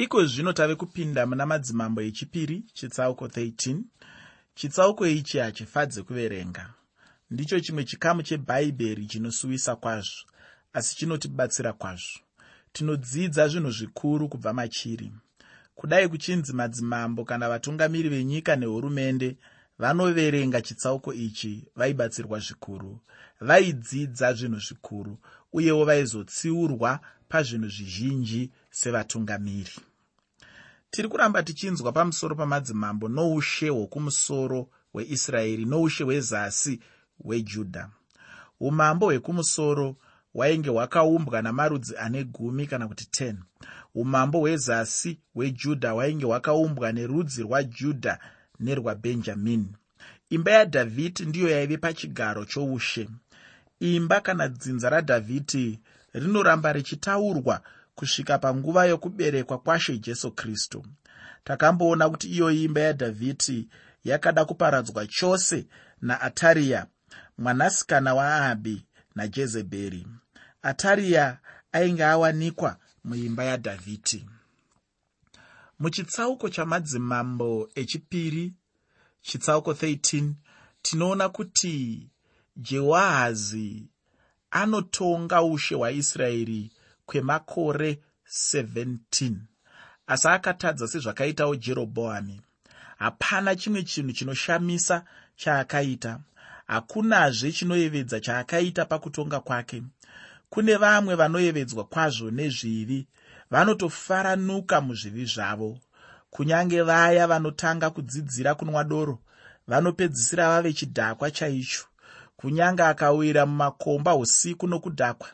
iko zvino tave kupinda muna madzimambo echipiri chitsauko 13 chitsauko ichi hachifadze kuverenga. Ndicho chimwe chikamu chebhaibheri chinosuwisa kwazvo asi chinotibatsira kwazvo. Tinodzidza zvinhu zvikuru kubva machiri. Kudai kuchinzi madzimambo kana vatungamiri venyika nehurumende vanoverenga chitsauko ichi vaibatsirwa zvikuru vaidzidza zvinhu zvikuru uyewo vaizotsiurwa pazvinhu zvizhinji sevatungamiri tiri kuramba tichinzwa pamusoro pamadzimambo noushe hwokumusoro hweisraeri noushe hwezasi hwejudha umambo hwekumusoro hwainge hwakaumbwa namarudzi ane gumi kana kuti 10 umambo hwezasi hwejudha hwainge hwakaumbwa nerudzi rwajudha nerwabhenjamini imba yadhavhidi ndiyo yaive pachigaro choushe. Imba kana dzinza radhavhidi rinoramba richitaurwa kusvika panguva yokuberekwa kwashe jesu kristu. Takamboona kuti iyo imba yadhavhidi yakada kuparadzwa chose naatariya mwanasikana waahabhi najezebheri. Atariya ainge awanikwa muimba yadhavhidi muchitsauko chamadzimambo echipiri chitsauko 13 tinoona kuti jehoahazi anotonga ushe hwaisraeri kwemakore 17 asi akatadza sezvakaitawo jerobhoami hapana chimwe chinhu chinoshamisa chaakaita. Hakunazve chinoyevedza chaakaita pakutonga kwake. Kune vamwe vanoyevedzwa kwazvo nezvivi vanotofaranuka muzvivi zvavo. Kunyange vaya vanotanga kudzidzira kunwa doro vanopedzisira vave chidhakwa chaicho. Kunyange akawira mumakomba usiku nokudhakwa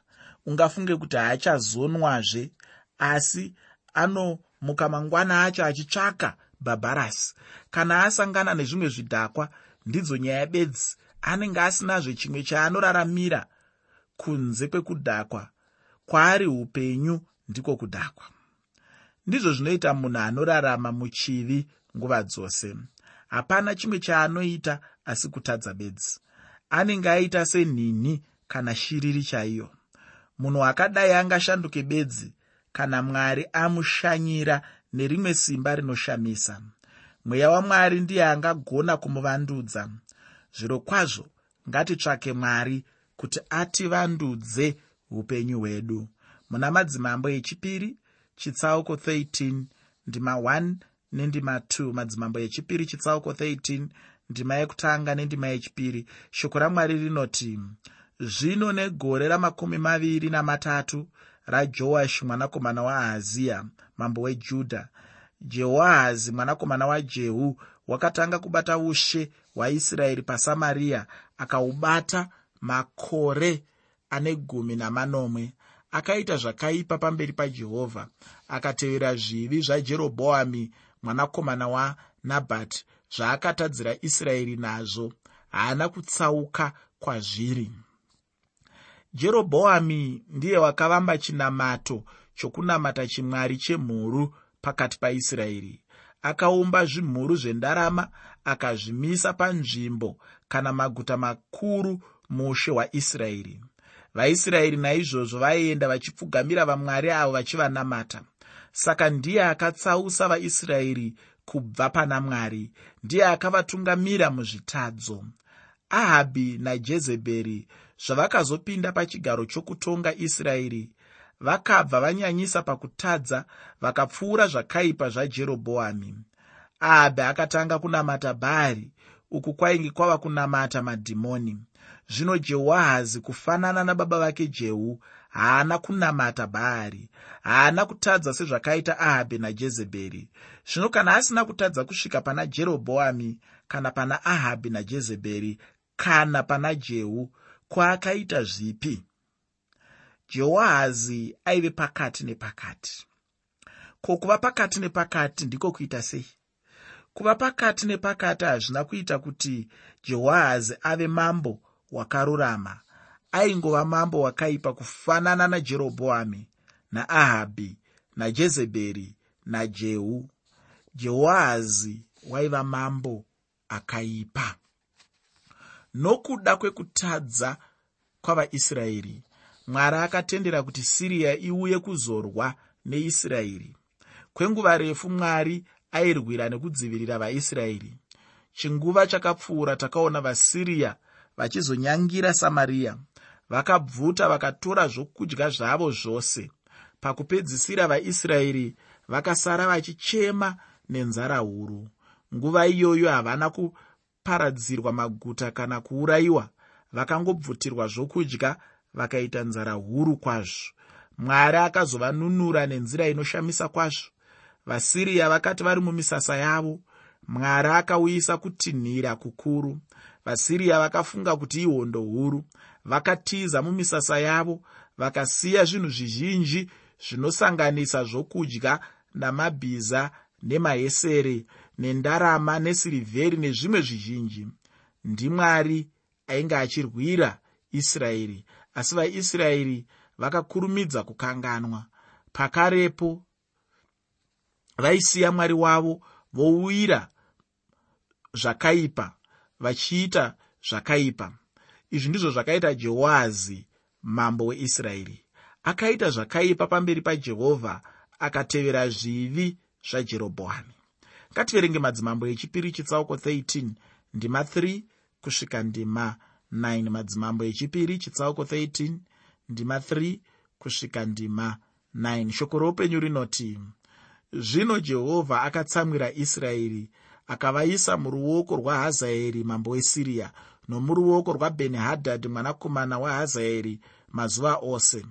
ungafunge kuti haachazonwazve asi anomuka mangwana acho achitsvaka bhabharasi kana asangana nezvimwe zvidhakwa ndidzo nyaya bedzi. Anenge asinazve chimwe chaanoraramira kunze kwekudhakwa. Kwaari upenyu ndiko kudhakwa. Ndizvo zvinoita munhu anorarama muchivi nguva dzose. Hapana chimwe chaanoita asi kutadza bedzi. Anenge aita senhini kana shiriri chaiyo munhu akadai angashanduke bedzi kana mwari amushanyira nerimwe simba rinoshamisa. Mweya wamwari ndiye angagona kumuvandudza. Zviro kwazvo ngatitsvake mwari kuti ativandudze upenyu hwedu. Muna madzimambo echipiri chitsauko 13 ndima 1 nendima 2 madzimambo echipiri chitsauko 13 ndima yekutanga nendima yechipiri. Shoko ramwari rinoti zvino negore ramakumi maviri namatatu rajoashi mwanakomana waahaziya mambo wejudha jehoahazi mwanakomana wajehu wakatanga kubata ushe hwaisraeri pasamariya akaubata makore ane gumi namanomwe. Akaita zvakaipa pamberi pajehovha akatevera zvivi zvajerobhoami mwanakomana wanabhati zvaakatadzira israeri nazvo. Haana kutsauka kwazviri jerobhoami ndiye wakavamba chinamato chokunamata chimwari chemhuru pakati paisraeri. Akaumba zvimhuru zvendarama akazvimisa panzvimbo kana maguta makuru muushe hwaisraeri vaisraeri naizvozvo vaienda vachipfugamira vamwari avo vachivanamata. Saka ndiye akatsausa vaisraeri kubva pana mwari ndiye akavatungamira muzvitadzo ahabhi najezebheri zvavakazopinda pachigaro chokutonga israeri. Vakabva vanyanyisa pakutadza vakapfuura zvakaipa zvajerobhoami ahabhi akatanga kunamata bhaari uku kwainge kwava kunamata madhimoni. Zvino jehoahazi kufanana nababa vake jehu haana kunamata bhaari haana kutadza sezvakaita ahabhi najezebheri. Zvino kana asina kutadza kusvika pana jerobhoami kana pana ahabhi najezebheri kana pana jehu kwaakaita zvipi? Jehoahazi aive pakati nepakati. Ko kuva pakati nepakati ndiko kuita sei? Kuva pakati nepakati hazvina kuita kuti jehoahazi ave mambo wakarurama. Aingova mambo wakaipa kufanana najerobhoami naahabhi najezebheri najehu jehoahazi waiva mambo akaipa nokuda kwekutadza kwavaisraeri mwari akatendera kuti siriya iuye kuzorwa neisraeri. Kwenguva refu mwari airwira nekudzivirira vaisraeri. Chinguva chakapfuura takaona vasiriya vachizonyangira samariya vakabvuta vakatora zvokudya zvavo zvose. Pakupedzisira vaisraeri vakasara vachichema nenzara huru. Nguva iyoyo havana kuparadzirwa maguta kana kuurayiwa vakangobvutirwa zvokudya vakaita nzara huru kwazvo. Mwari akazovanunura nenzira inoshamisa kwazvo. Vasiriya vakati vari mumisasa yavo mwari akauyisa kutinhira kukuru. Vasiriya vakafunga kuti ihondo huru. Vakatiza mumisasa yavo vakasiya zvinhu zvizhinji zvinosanganisa zvokudya namabhiza nemahesere nendarama nesirivheri nezvimwe zvizhinji. Ndimwari ainge achirwira israeri asi vaisraeri vakakurumidza kukanganwa. Pakarepo vaisiya mwari wavo vouwira zvakaipa vachiita zvakaipa. Izvi ndizvo zvakaita jehoazi mambo weisraeri. Akaita zvakaipa pamberi pajehovha akatevera zvivi zvajerobhoami ngativerenge madzimambo echipiri chitsauko 13 ndima 3 kusvika ndima 9 madzimambo echipiri chitsauko 13 ndima 3 kusvika ndima 9 shoko roupenyu rinoti zvino jehovha akatsamwira israeri akavaisa muruoko rwahazaeri mambo wesiriya nomuruoko rwabheni-hadhadhi mwanakomana wahazaeri mazuva ose.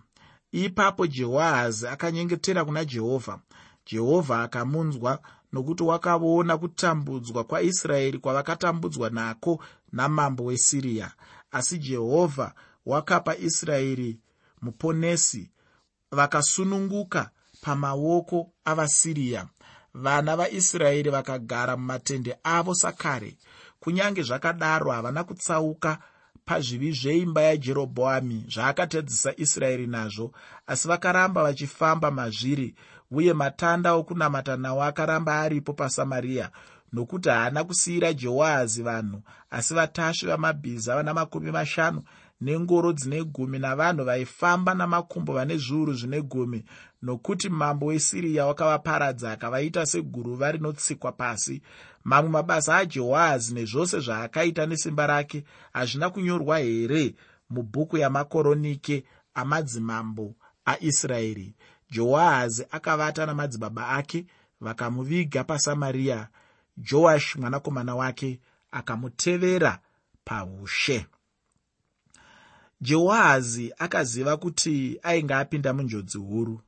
Ipapo jehoahazi akanyengetera kuna jehovha. Jehovha akamunzwa nokuti wakaona kutambudzwa kwaisraeri kwavakatambudzwa nako namambo wesiriya. Asi jehovha wakapa israeri muponesi vakasununguka pamaoko avasiriya. Vana vaisraeri vakagara mumatende avo sakare. Kunyange zvakadaro havana kutsauka pazvivi zveimba yajerobhoami zvaakatadzisa israeri nazvo asi vakaramba vachifamba mazviri uye matanda okunamata nawo akaramba aripo pasamariya nokuti haana kusiyira jehoahazi vanhu asi vatasvi vamabhiza vana makumi mashanu nengoro dzine gumi navanhu vaifamba namakumbo vane zviuru zvine gumi. Nokuti mambo wesiriya wakavaparadza akavaita seguruva rinotsikwa pasi. Mamwe mabasa ajehoahazi nezvose zvaakaita nesimba rake hazvina kunyorwa here mubhuku yamakoronike amadzimambo aisraeri. Jehoahazi akavata namadzibaba ake vakamuviga pasamariya joashi mwanakomana wake akamutevera paushe jehoahazi akaziva kuti ainge apinda munjodzi huru.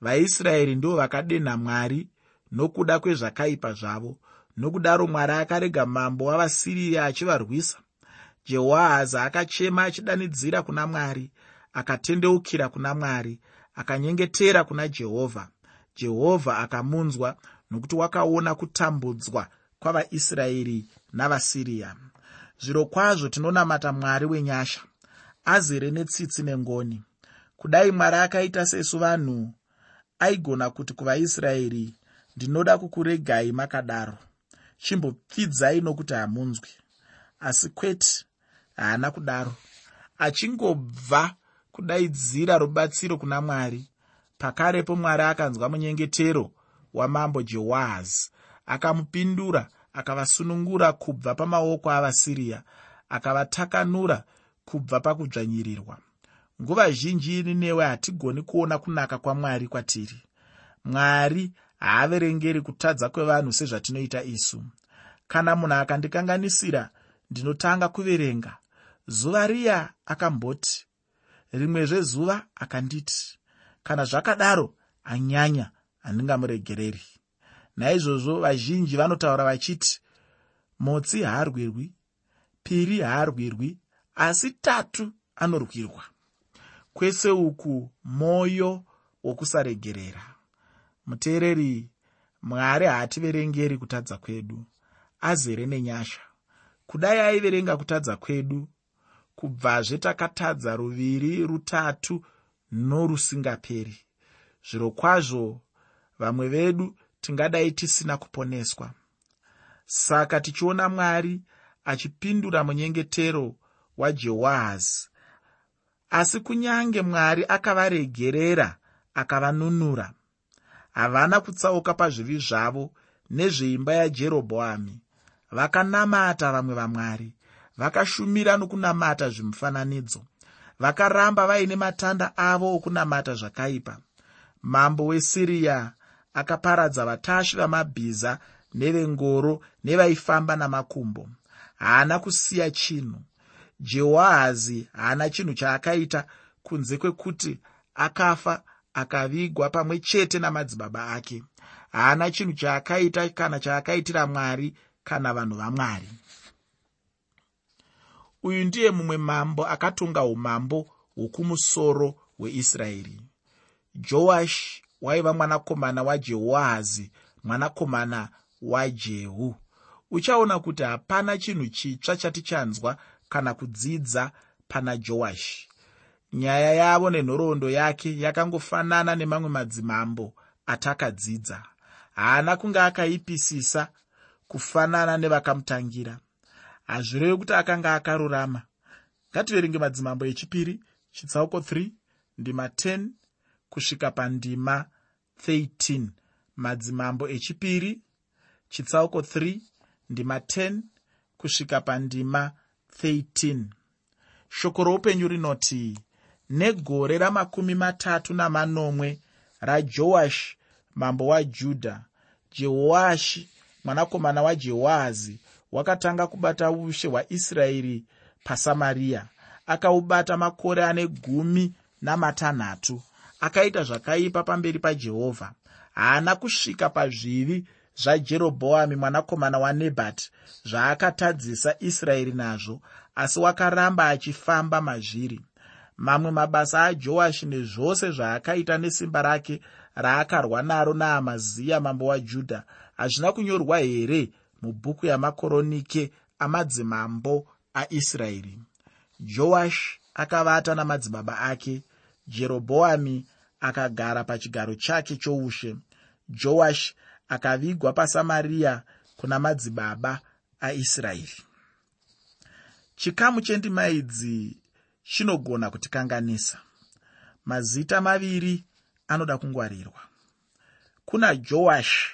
Vaisraeri ndo vakadenha mwari nokuda kwezvakaipa zvavo nokudaro mwari akarega mambo wavasiriya achivarwisa. Jehoahazi akachema achidanidzira kuna mwari akatendeukira kuna mwari akanyengetera kuna jehovha jehovha akamunzwa nokuti wakaona kutambudzwa kwavaisraeri navasiriya. Zviro kwazvo tinonamata mwari wenyasha azere netsitsi nengoni. Kudai mwari akaita sesu vanhu aigona kuti kuvaisraeri ndinoda kukuregai makadaro. Chimbopfidzai nokuti hamunzwi. Asi kwete haana kudaro. Achingobva kudaidzira rubatsiro kuna mwari pakarepo mwari akanzwa munyengetero wamambo jehoahazi akamupindura akavasunungura kubva pamaoko avasiriya akavatakanura kubva pakudzvanyirirwa. Nguva zhinji ini newe hatigoni kuona kunaka kwamwari kwatiri. Mwari haaverengeri kutadza kwevanhu sezvatinoita isu. Kana munhu akandikanganisira ndinotanga kuverenga. Zuva riya akamboti rimwezve zuva akanditi. Kana zvakadaro anyanya handingamuregereri. Naizvozvo vazhinji vanotaura vachiti motsi haarwirwi piri haarwirwi asi tatu anorwirwa. Kwese uku mwoyo wokusaregerera. Muteereri mwari haativerengeri kutadza kwedu. Azere nenyasha. Kudai aiverenga kutadza kwedu? Kubvazve takatadza ruviri rutatu norusingaperi. Zviro kwazvo vamwe vedu tingadai tisina kuponeswa. Saka tichiona mwari achipindura munyengetero wajehoahazi. Asi kunyange mwari akavaregerera akavanunura havana kutsauka pazvivi zvavo nezveimba yajerobhoami vakanamata vamwe vamwari vakashumira nokunamata zvimufananidzo vakaramba vaine matanda avo okunamata zvakaipa. Mambo wesiriya akaparadza vatasvi vamabhiza nevengoro nevaifamba namakumbo. Haana kusiya chinhu jehoahazi haana chinhu chaakaita kunze kwekuti akafa akavigwa pamwe chete namadzibaba ake. Haana chinhu chaakaita kana chaakaitira mwari kana vanhu vamwari. Uyu ndiye mumwe mambo akatonga umambo hwokumusoro hweisraeri. Joashi waiva mwanakomana wajehoahazi mwanakomana wajehu. Uchaona kuti hapana chinhu chitsva chatichanzwa kana kudzidza pana joashi nyaya yavo nenhoroondo yake yakangofanana nemamwe madzimambo atakadzidza haana kunge akaipisisa kufanana nevakamutangira. Hazvirevi kuti akanga akarurama. Ngativerenge madzimambo echipiri chitsauko 3 ndima 10 kusvika pandima 13 madzimambo echipiri chitsauko 3 ndima 10 kusvika pandima 13 shoko roupenyu rinoti negore ramakumi matatu namanomwe rajoashi mambo wajudha jehoashi mwanakomana wajehoahazi wakatanga kubata ushe hwaisraeri pasamariya akaubata makore ane gumi namatanhatu. Akaita zvakaipa pamberi pajehovha. Haana kusvika pazvivi zvajerobhoami mwanakomana wanebhati zvaakatadzisa israeri nazvo asi wakaramba achifamba mazviri. Mamwe mabasa ajoashi nezvose zvaakaita nesimba rake raakarwa naro naamaziya mambo wajudha. Hazvina kunyorwa here mubhuku yamakoronike amadzimambo aisraeri? Joashi akavata namadzibaba ake jerobhoami akagara pachigaro chake choushe. Joashi akavigwa pasamariya kuna madzibaba aisraeri. Chikamu chendima idzi chinogona kutikanganisa. Mazita maviri anoda kungwarirwa. Kuna joashi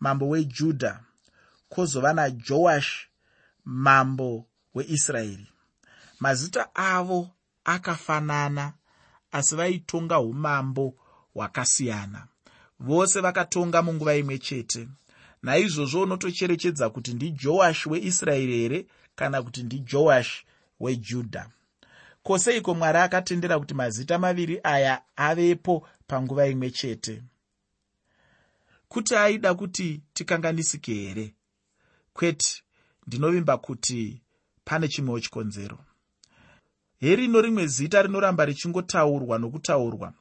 mambo wejudha kwozova najoashi mambo weisraeri. Mazita avo akafanana asi vaitonga umambo hwakasiyana vose vakatonga munguva imwe chete. Naizvozvo unotocherechedza kuti ndijoashi weisraeri here kana kuti ndijoashi wejudha kwoseiko mwari akatendera kuti mazita maviri aya avepo panguva imwe chete? Kuti aida kuti tikanganisike here? Kwete ndinovimba kuti pane chimwewo chikonzero. Herino rimwe zita rinoramba richingotaurwa nokutaurwa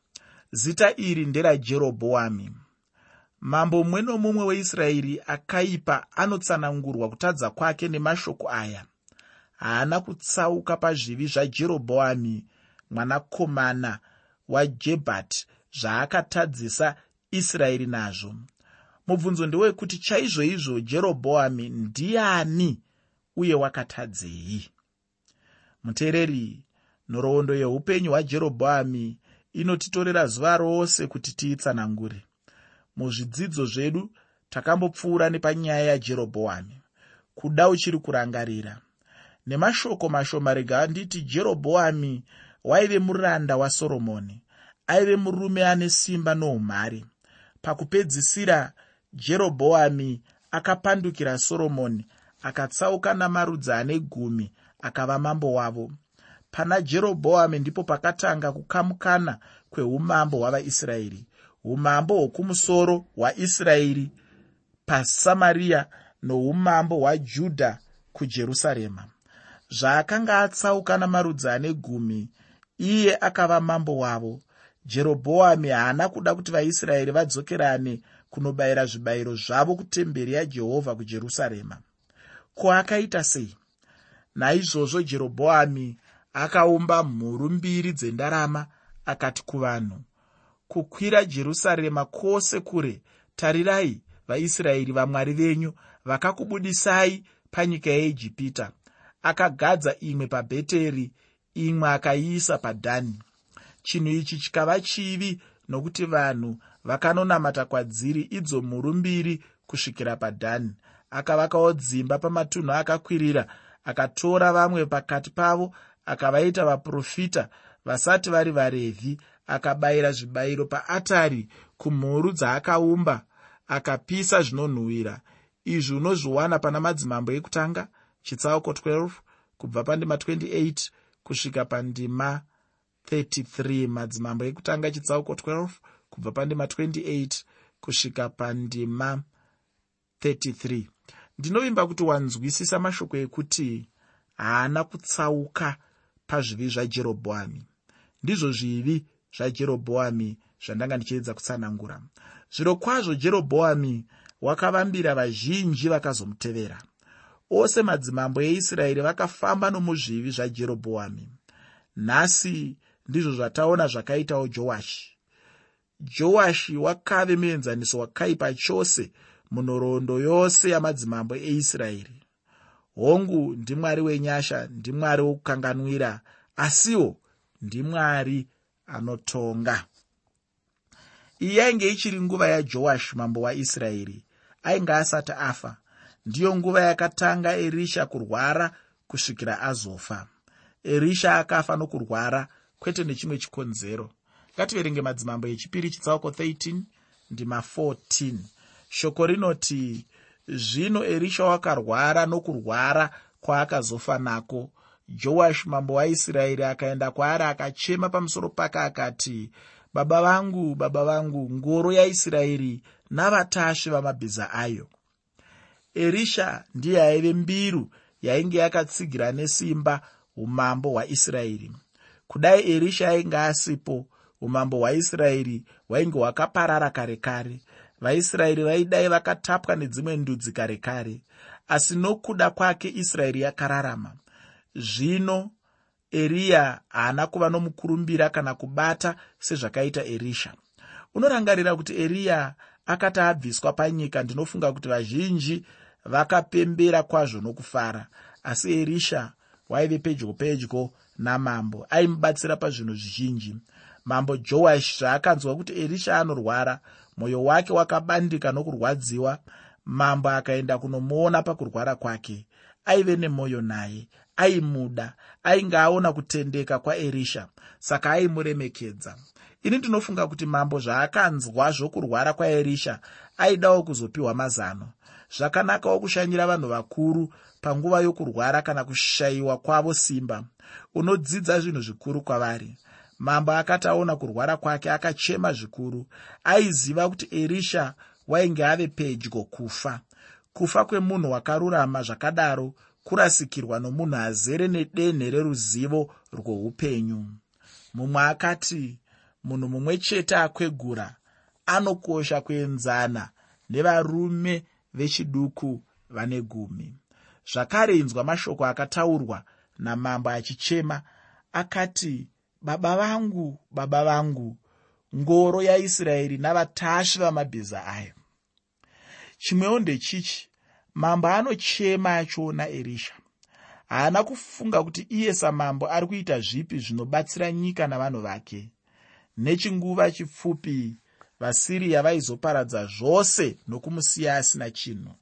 zita iri nderajerobhoami mambo mumwe nomumwe weisraeri akaipa anotsanangurwa kutadza kwake nemashoko aya. Haana kutsauka pazvivi zvajerobhoami mwanakomana wajebhati zvaakatadzisa israeri nazvo. Mubvunzo ndewekuti chaizvo izvo jerobhoami ndiani uye wakatadzei? Muteereri nhoroondo yeupenyu hwajerobhoami inotitorera zuva rose kuti tiitsanangure. Muzvidzidzo zvedu takambopfuura nepanyaya yajerobhoami kuda uchiri kurangarira. Nemashoko mashoma rega anditi jerobhoami waive muranda wasoromoni aive murume ane simba noumhare. Pakupedzisira jerobhoami akapandukira soromoni akatsauka namarudzi ane gumi akava mambo wavo pana jerobhoami ndipo pakatanga kukamukana kweumambo hwavaisraeri. Umambo hwokumusoro hwaisraeri pasamariya noumambo hwajudha kujerusarema. Zvaakanga atsauka namarudzi ane gumi iye akava mambo wavo. Jerobhoami haana kuda kuti vaisraeri vadzokerane kunobayira zvibayiro zvavo kutemberi yajehovha kujerusarema. Ko akaita sei? Naizvozvo jerobhoami akaumba mhuru mbiri dzendarama akati kuvanhu kukwira jerusarema kwose kure. Tarirai vaisraeri vamwari venyu vakakubudisai panyika yeijipita. Akagadza imwe pabheteri imwe akaiisa padhani. Chinhu ichi chikava chivi nokuti vanhu vakanonamata kwadziri idzo mhuru mbiri kusvikira padhani. Akavakawo dzimba pamatunhu akakwirira akatora vamwe pakati pavo akavaita vaprofita vasati vari varevhi akabayira zvibayiro paatari kumhuru dzaakaumba akapisa zvinonhuhwira. Izvi unozviwana pana madzimambo ekutanga chitsauko 12 kubva pandima 28 kusvika pandima 33 madzimambo ekutanga chitsauko 12 kubva pandima 28 kusvika pandima 33 ndinovimba kuti wanzwisisa mashoko ekuti haana kutsauka pazvivi zvajerobhoami ndizvo zvivi zvajerobhoami zvandanga ndichiedza kutsanangura. Zviro kwazvo jerobhoami wakavambira vazhinji vakazomutevera. Ose madzimambo eisraeri vakafamba nomuzvivi zvajerobhoami nhasi ndizvo zvataona zvakaitawo joashi. Joashi wakave muenzaniso wakaipa chose munhoroondo yose yamadzimambo eisraeri hongu ndimwari wenyasha ndimwari wokukanganwira asiwo ndimwari anotonga. Iyi yainge ichiri nguva yajoashi mambo waisraeri ainge asati afa ndiyo nguva yakatanga erisha kurwara kusvikira azofa. Erisha akafa nokurwara kwete nechimwe chikonzero. Ngativerenge madzimambo echipiri chitsauko 13 ndima 14 shoko rinoti zvino erisha wakarwara nokurwara kwaakazofa nako joashi mambo waisraeri akaenda kwaari akachema pamusoro pake akati baba vangu baba vangu ngoro yaisraeri navatasvi vamabhiza ayo. Erisha ndiye aive mbiru yainge yakatsigira nesimba umambo hwaisraeri kudai erisha ainge asipo umambo hwaisraeri hwainge hwakaparara kare kare vaisraeri vaidai vakatapwa nedzimwe ndudzi kare kare asi nokuda kwake israeri yakararama. Zvino eriya haana kuva nomukurumbira kana kubata sezvakaita erisha. Unorangarira kuti eriya akati abviswa panyika ndinofunga kuti vazhinji vakapembera kwazvo nokufara asi erisha waive pedyo pedyo namambo aimubatsira pazvinhu zvizhinji. Mambo joashi zvaakanzwa kuti erisha anorwara mwoyo wake wakabandika nokurwadziwa. Mambo akaenda kunomuona pakurwara kwake. Aive nemwoyo naye aimuda ainge aona kutendeka kwaerisha saka aimuremekedza. Ini ndinofunga kuti mambo zvaakanzwa zvokurwara kwaerisha aidawo kuzopiwa mazano. Zvakanakawo kushanyira vanhu vakuru panguva yokurwara kana kushayiwa kwavo simba. Unodzidza zvinhu zvikuru kwavari mambo akati aona kurwara kwake akachema zvikuru. Aiziva kuti erisha wainge ave pedyo kufa. Kufa kwemunhu wakarurama zvakadaro kurasikirwa nomunhu azere nedenhe reruzivo rwoupenyu. Mumwe akati munhu mumwe chete akwegura anokosha kuenzana nevarume vechiduku vane gumi. Zvakare inzwa mashoko akataurwa namambo achichema akati baba vangu baba vangu ngoro yaisraeri navatasvi vamabhiza ayo chimwewo ndechichi mambo anochema achiona erisha haana kufunga kuti iye samambo ari kuita zvipi zvinobatsira nyika navanhu vake. Nechinguva chipfupi vasiriya vaizoparadza zvose nokumusiya asina chinhu.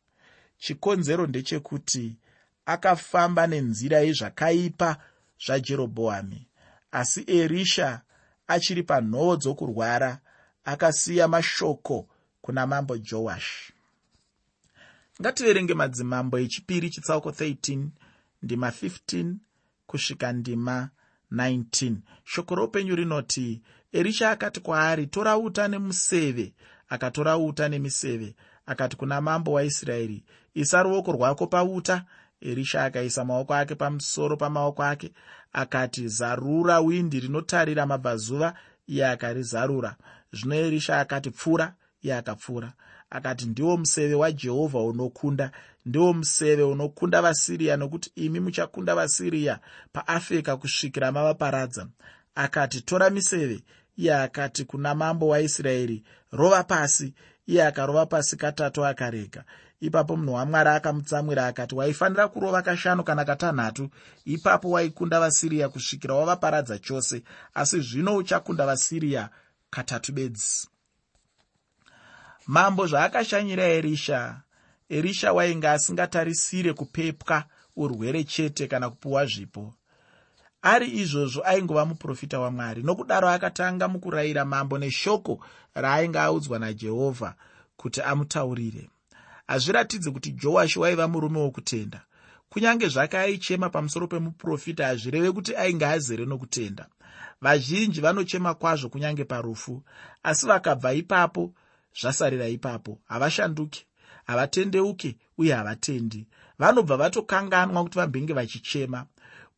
Chikonzero ndechekuti akafamba nenzira yezvakaipa zvajerobhoami asi erisha achiri panhoo dzokurwara akasiya mashoko kuna mambo joashi ngativerenge madzimambo echipiri chitsauko 13 ndima 15 kusvika ndima 19 shoko roupenyu rinoti erisha akati kwaari tora uta nemuseve akatora uta nemiseve akati kuna mambo waisraeri isa ruoko rwako pauta erisha akaisa maoko ake pamusoro pamaoko ake akati zarura windi rinotarira mabvazuva. Iye akarizarura. Zvino erisha akati pfura. Iye akapfura. Akati ndiwo museve wajehovha unokunda. Ndiwo museve unokunda vasiriya nokuti imi muchakunda vasiriya paafeka kusvikira mavaparadza. Akati tora miseve. Iye akati kuna mambo waisraeri rova pasi. Iye akarova pasi katatu akarega ipapo munhu wamwari akamutsamwira akati waifanira kurova kashanu kana katanhatu? Ipapo waikunda vasiriya kusvikira wavaparadza chose asi zvino uchakunda vasiriya katatu bedzi. Mambo zvaakashanyira erisha. Erisha wainge asingatarisire kupepwa urwere chete kana kupiwa zvipo. Ari izvozvo aingova muprofita wamwari nokudaro akatanga mukurayira mambo neshoko raainge audzwa najehovha kuti amutaurire hazviratidzi kuti joashi waiva murume wokutenda. Kunyange zvake aichema pamusoro pemuprofita hazvireve kuti ainge azere nokutenda. Vazhinji vanochema kwazvo kunyange parufu asi vakabva ipapo zvasarira ipapo. Havashanduke havatendeuke uye havatendi. Vanobva vatokanganwa kuti vambenge vachichema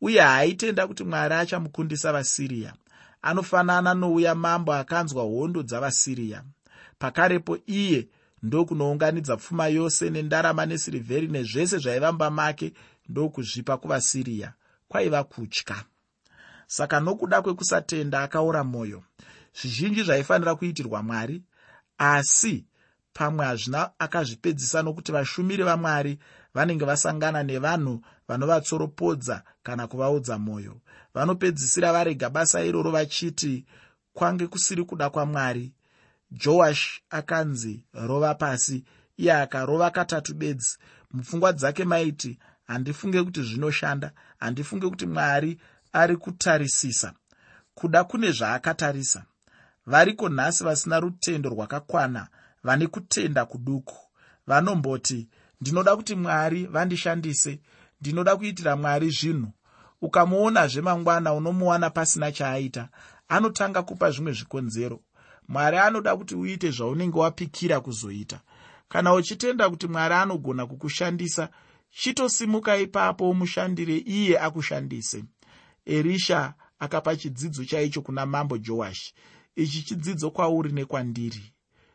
uye haaitenda kuti mwari achamukundisa vasiriya. Anofanana nouya mambo akanzwa hondo dzavasiriya. Pakarepo iye ndokunounganidza pfuma yose nendarama nesirivheri nezvese zvaiva mba make ndokuzvipa kuvasiriya kwaiva kutya. Saka nokuda kwekusatenda akaora mwoyo zvizhinji zvaifanira kuitirwa mwari asi pamwe hazvina akazvipedzisa nokuti vashumiri vamwari vanenge vasangana nevanhu vanovatsoropodza kana kuvaudza mwoyo. Vanopedzisira varega basa iroro vachiti kwange kusiri kuda kwamwari joash akanzi rova pasi. Iye akarova katatu bedzi. Mupfungwa dzake maiti handifunge kuti zvinoshanda handifunge kuti mwari ari kutarisisa. Kuda kune zvaakatarisa. Variko nhasi vasina rutendo rwakakwana vane kutenda kuduku. Vanomboti ndinoda kuti mwari vandishandise ndinoda kuitira mwari zvinhu. Ukamuonazve mangwana unomuwana pasina chaaita anotanga kupa zvimwe zvikonzero mwari anoda kuti uite zvaunenge wapikira kuzoita. Kana uchitenda kuti mwari anogona kukushandisa chitosimuka ipapo umushandire iye akushandise. Erisha akapa chidzidzo chaicho kuna mambo joashi ichi chidzidzo kwauri nekwandiri.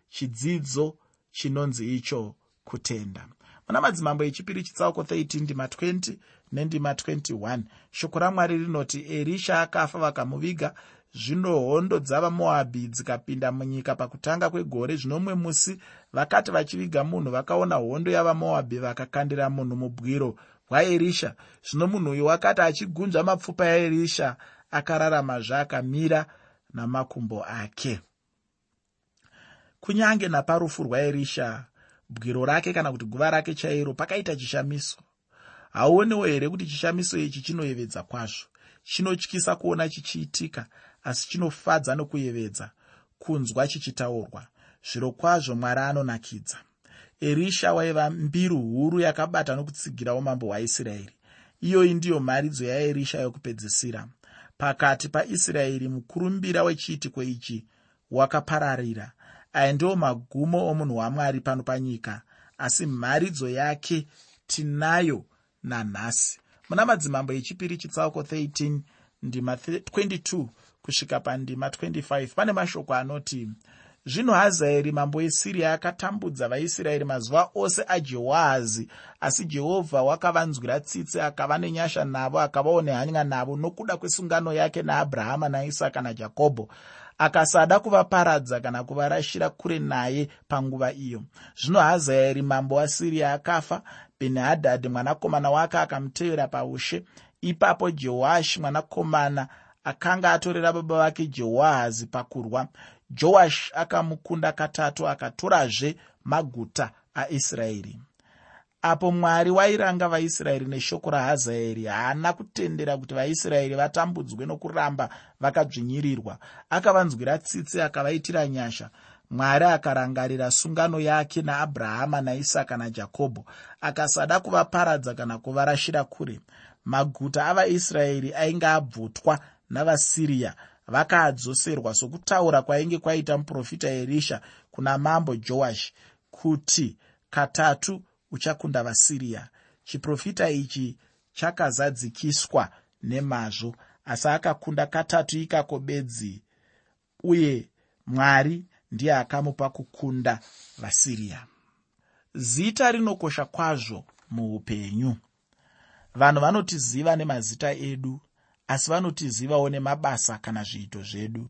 Chidzidzo chinonzi icho kutenda. Muna madzimambo echipiri chitsauko 13 ndima 20 nendima 21 shoko ramwari rinoti erisha akafa vakamuviga zvino hondo dzavamoabhi dzikapinda munyika pakutanga kwegore zvino mumwe musi vakati vachiviga munhu vakaona hondo yavamoabhi vakakandira munhu mubwiro hwaerisha zvino munhu uyu wakati achigunzva mapfupa aerisha akararamazve akamira namakumbo ake. Kunyange naparufu rwaerisha bwiro rake kana kuti guva rake chairo pakaita chishamiso. Hauonewo here kuti chishamiso ichi chinoyevedza kwazvo? Chinotyisa kuona chichiitika asi chinofadza nokuyevedza kunzwa chichitaurwa. Zviro kwazvo mwari anonakidza. Erisha waiva mbiru huru yakabata nokutsigirawo mambo hwaisraeri. Iyoyi ndiyo mharidzo yaerisha yokupedzisira. Pakati paisraeri mukurumbira wechiitiko ichi wakapararira. Aya ndiwo magumo omunhu wamwari pano panyika asi mharidzo yake tinayo nanhasi. Muna madzimambo echipiri chitsauko 13 ndima 22 kusvika pandima 25 pane mashoko anoti zvino hazaeri mambo esiriya akatambudza vaisraeri mazuva ose ajehoahazi asi jehovha wakavanzwira tsitsi akava nenyasha navo akavawo nehanya navo nokuda kwesungano yake naabrahama naisaka najakobho akasada kuvaparadza kana kuvarashira kure naye panguva iyo. Zvino hazaeri mambo wasiriya akafa bhenihadhadhi mwanakomana wake akamutevera paushe ipapo jehoashi mwanakomana akanga atorera baba vake jehoahazi pakurwa. Joashi akamukunda katatu akatorazve maguta aisraeri. Apo mwari wairanga vaisraeri neshoko rahazaeri haana kutendera kuti vaisraeri vatambudzwe nokuramba vakadzvinyirirwa. Akavanzwira tsitsi akavaitira nyasha. Mwari akarangarira sungano yake naabrahama naisaka najakobho akasada kuvaparadza kana kuvarashira kure maguta avaisraeri ainge abvutwa navasiriya vakaadzoserwa sokutaura kwainge kwaita muprofita erisha kuna mambo joashi kuti katatu uchakunda vasiriya. Chiprofita ichi chakazadzikiswa nemazvo asi akakunda katatu ikako bedzi uye mwari ndiye akamupa kukunda vasiriya. Zita rinokosha kwazvo muupenyu vanhu vanotiziva nemazita edu asi vanotizivawo nemabasa kana zviito zvedu